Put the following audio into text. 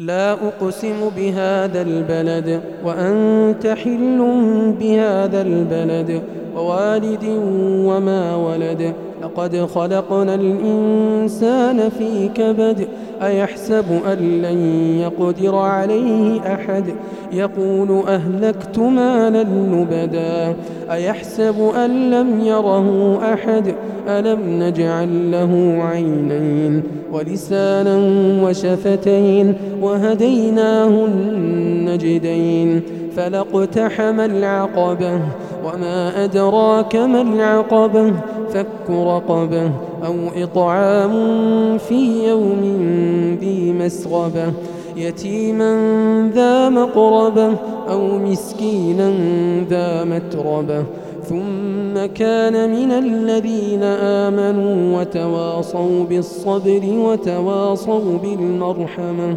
لا أقسم بهذا البلد وأنت حل بهذا البلد. ووالد وما ولد. لقد خلقنا الإنسان في كبد. أيحسب أن لن يقدر عليه أحد؟ يقول أهلكت مالا لبدا. أيحسب أن لم يره أحد؟ ألم نجعل له عينين ولسانا وشفتين وهديناه النجدين فلاقتحم العقبة وما أدراك ما العقبة فك رقبة أو إطعام في يوم ذي مسغبة يتيما ذا مقربة أو مسكينا ذا متربة. ثم كان من الذين آمنوا وتواصوا بالصبر وتواصوا بالمرحمة.